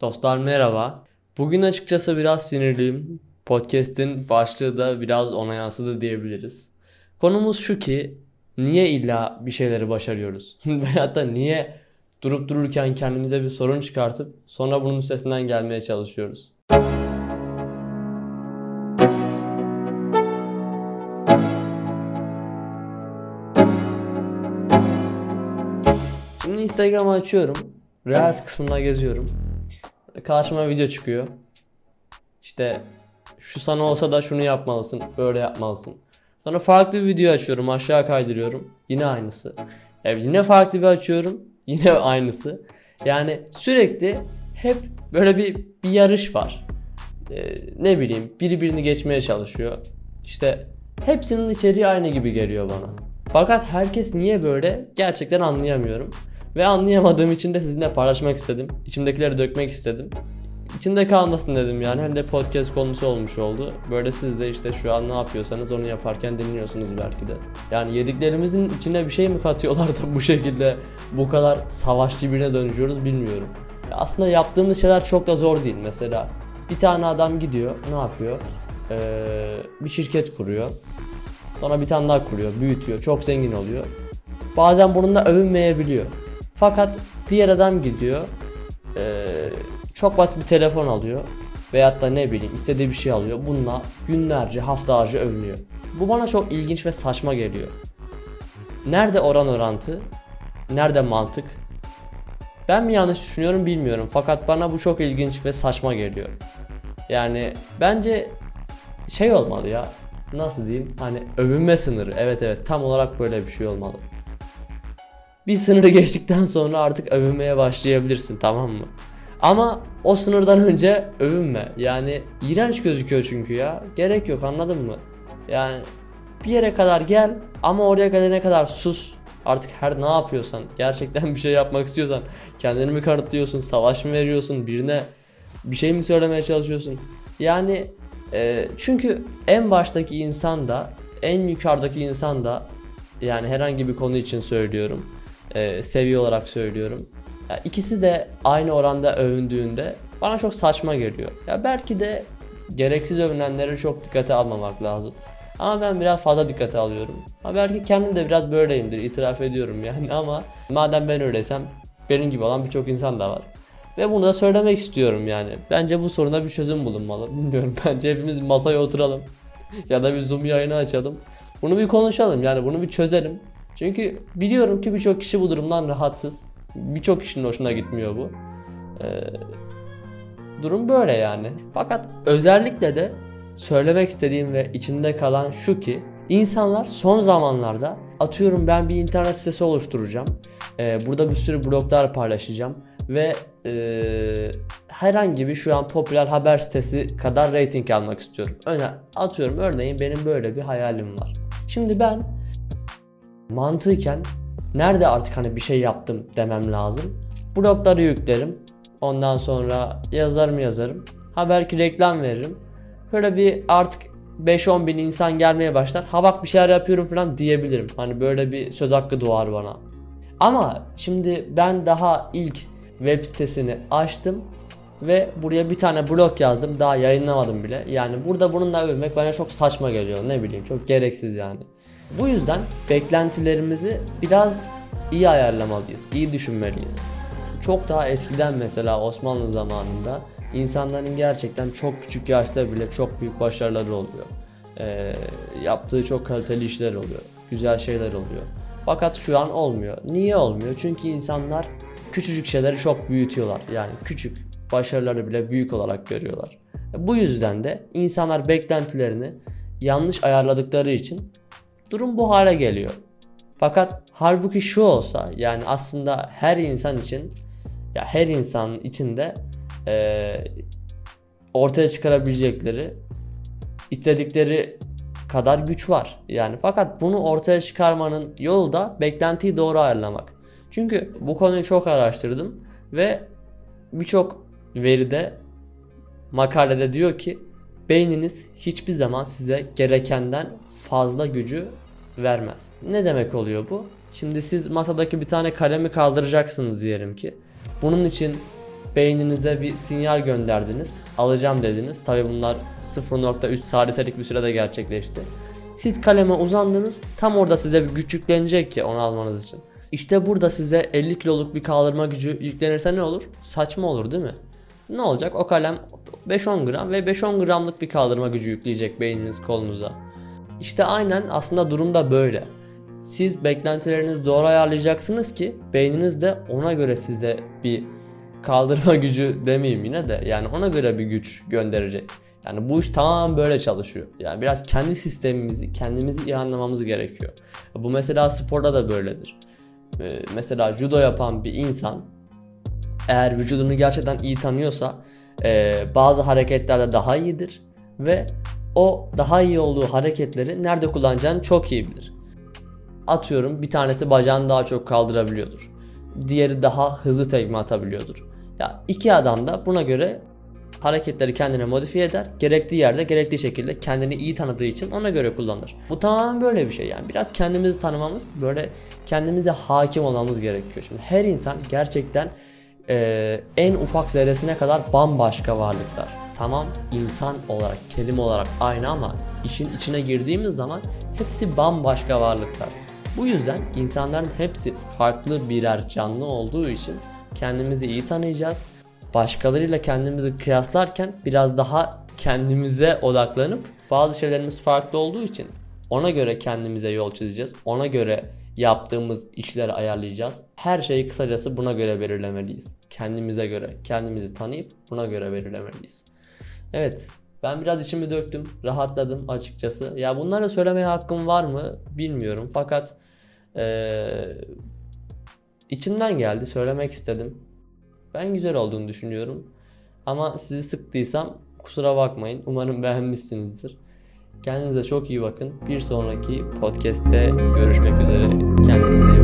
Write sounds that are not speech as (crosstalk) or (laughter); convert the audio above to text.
Dostlar merhaba. Bugün açıkçası biraz sinirliyim. Podcast'in başlığı da biraz ona yansıdı diyebiliriz. Konumuz şu ki niye illa bir şeyleri başarıyoruz? (laughs) Veyahut da niye durup dururken kendimize bir sorun çıkartıp sonra bunun üstesinden gelmeye çalışıyoruz? Şimdi Instagram'ı açıyorum. Reels kısmına geziyorum. Karşıma video çıkıyor. İşte şu sana olsa da şunu yapmalısın, böyle yapmalısın. Sonra farklı bir video açıyorum, aşağı kaydırıyorum. Yine aynısı. Evet, yine farklı bir açıyorum, (laughs) yine aynısı. Yani sürekli hep böyle bir, bir yarış var. Ee, ne bileyim, biri birini geçmeye çalışıyor. İşte hepsinin içeriği aynı gibi geliyor bana. Fakat herkes niye böyle gerçekten anlayamıyorum. Ve anlayamadığım için de sizinle paylaşmak istedim. İçimdekileri dökmek istedim. İçinde kalmasın dedim yani. Hem de podcast konusu olmuş oldu. Böyle siz de işte şu an ne yapıyorsanız onu yaparken dinliyorsunuz belki de. Yani yediklerimizin içine bir şey mi katıyorlar da bu şekilde bu kadar savaşçı birine dönüşüyoruz bilmiyorum. Aslında yaptığımız şeyler çok da zor değil. Mesela bir tane adam gidiyor ne yapıyor? Ee, bir şirket kuruyor. Sonra bir tane daha kuruyor, büyütüyor, çok zengin oluyor. Bazen bununla övünmeyebiliyor. Fakat diğer adam gidiyor. Ee, çok basit bir telefon alıyor. Veyahut da ne bileyim istediği bir şey alıyor. Bununla günlerce haftalarca övünüyor. Bu bana çok ilginç ve saçma geliyor. Nerede oran orantı? Nerede mantık? Ben mi yanlış düşünüyorum bilmiyorum. Fakat bana bu çok ilginç ve saçma geliyor. Yani bence şey olmalı ya. Nasıl diyeyim? Hani övünme sınırı. Evet evet tam olarak böyle bir şey olmalı. Bir sınırı geçtikten sonra artık övünmeye başlayabilirsin tamam mı? Ama o sınırdan önce övünme. Yani iğrenç gözüküyor çünkü ya. Gerek yok anladın mı? Yani bir yere kadar gel ama oraya gelene kadar sus. Artık her ne yapıyorsan, gerçekten bir şey yapmak istiyorsan, kendini mi kanıtlıyorsun, savaş mı veriyorsun, birine bir şey mi söylemeye çalışıyorsun? Yani e, çünkü en baştaki insan da, en yukarıdaki insan da yani herhangi bir konu için söylüyorum e, seviye olarak söylüyorum. Ya ikisi de aynı oranda övündüğünde bana çok saçma geliyor. Ya belki de gereksiz övünenleri çok dikkate almamak lazım. Ama ben biraz fazla dikkate alıyorum. Ha belki kendim de biraz böyleyimdir itiraf ediyorum yani ama madem ben öyleysem benim gibi olan birçok insan da var. Ve bunu da söylemek istiyorum yani. Bence bu soruna bir çözüm bulunmalı. (laughs) Bilmiyorum bence hepimiz masaya oturalım. ya da bir zoom yayını açalım. Bunu bir konuşalım yani bunu bir çözelim. Çünkü biliyorum ki birçok kişi bu durumdan rahatsız. Birçok kişinin hoşuna gitmiyor bu. Ee, durum böyle yani. Fakat özellikle de söylemek istediğim ve içinde kalan şu ki insanlar son zamanlarda atıyorum ben bir internet sitesi oluşturacağım. Ee, burada bir sürü bloglar paylaşacağım ve e, herhangi bir şu an popüler haber sitesi kadar rating almak istiyorum. Öne atıyorum örneğin benim böyle bir hayalim var. Şimdi ben mantıken nerede artık hani bir şey yaptım demem lazım. Blogları yüklerim. Ondan sonra yazarım yazarım. Ha belki reklam veririm. Böyle bir artık 5-10 bin insan gelmeye başlar. Ha bak bir şeyler yapıyorum falan diyebilirim. Hani böyle bir söz hakkı doğar bana. Ama şimdi ben daha ilk web sitesini açtım ve buraya bir tane blog yazdım. Daha yayınlamadım bile. Yani burada bununla övmek bana çok saçma geliyor. Ne bileyim çok gereksiz yani. Bu yüzden beklentilerimizi biraz iyi ayarlamalıyız, iyi düşünmeliyiz. Çok daha eskiden mesela Osmanlı zamanında insanların gerçekten çok küçük yaşta bile çok büyük başarıları oluyor. Ee, yaptığı çok kaliteli işler oluyor, güzel şeyler oluyor. Fakat şu an olmuyor. Niye olmuyor? Çünkü insanlar küçücük şeyleri çok büyütüyorlar. Yani küçük başarıları bile büyük olarak görüyorlar. Bu yüzden de insanlar beklentilerini yanlış ayarladıkları için Durum bu hale geliyor. Fakat halbuki şu olsa yani aslında her insan için ya her insanın içinde e, ortaya çıkarabilecekleri istedikleri kadar güç var. Yani fakat bunu ortaya çıkarmanın yolu da beklentiyi doğru ayarlamak. Çünkü bu konuyu çok araştırdım ve birçok veride makalede diyor ki beyniniz hiçbir zaman size gerekenden fazla gücü vermez. Ne demek oluyor bu? Şimdi siz masadaki bir tane kalemi kaldıracaksınız diyelim ki. Bunun için beyninize bir sinyal gönderdiniz. Alacağım dediniz. Tabi bunlar 0.3 saliselik bir sürede gerçekleşti. Siz kaleme uzandınız. Tam orada size bir güç yüklenecek ki onu almanız için. İşte burada size 50 kiloluk bir kaldırma gücü yüklenirse ne olur? Saçma olur değil mi? Ne olacak? O kalem 5-10 gram ve 5-10 gramlık bir kaldırma gücü yükleyecek beyniniz kolunuza. İşte aynen aslında durum da böyle. Siz beklentilerinizi doğru ayarlayacaksınız ki beyniniz de ona göre size bir kaldırma (laughs) gücü demeyeyim yine de yani ona göre bir güç gönderecek. Yani bu iş tamamen böyle çalışıyor. Yani biraz kendi sistemimizi, kendimizi iyi anlamamız gerekiyor. Bu mesela sporda da böyledir. Ee, mesela judo yapan bir insan eğer vücudunu gerçekten iyi tanıyorsa e, bazı hareketlerde daha iyidir ve o daha iyi olduğu hareketleri nerede kullanacağını çok iyi bilir. Atıyorum bir tanesi bacağını daha çok kaldırabiliyordur. Diğeri daha hızlı tekme atabiliyordur. Ya iki adam da buna göre hareketleri kendine modifiye eder. Gerektiği yerde gerektiği şekilde kendini iyi tanıdığı için ona göre kullanır. Bu tamamen böyle bir şey yani. Biraz kendimizi tanımamız, böyle kendimize hakim olmamız gerekiyor. Şimdi her insan gerçekten e, en ufak zerresine kadar bambaşka varlıklar. Tamam insan olarak, kelime olarak aynı ama işin içine girdiğimiz zaman hepsi bambaşka varlıklar. Bu yüzden insanların hepsi farklı birer canlı olduğu için kendimizi iyi tanıyacağız. Başkalarıyla kendimizi kıyaslarken biraz daha kendimize odaklanıp bazı şeylerimiz farklı olduğu için ona göre kendimize yol çizeceğiz. Ona göre yaptığımız işleri ayarlayacağız. Her şeyi kısacası buna göre belirlemeliyiz. Kendimize göre, kendimizi tanıyıp buna göre belirlemeliyiz. Evet, ben biraz içimi döktüm, rahatladım açıkçası. Ya bunları söylemeye hakkım var mı bilmiyorum. Fakat ee, içimden geldi, söylemek istedim. Ben güzel olduğunu düşünüyorum. Ama sizi sıktıysam kusura bakmayın. Umarım beğenmişsinizdir. Kendinize çok iyi bakın. Bir sonraki podcast'te görüşmek üzere. 价格。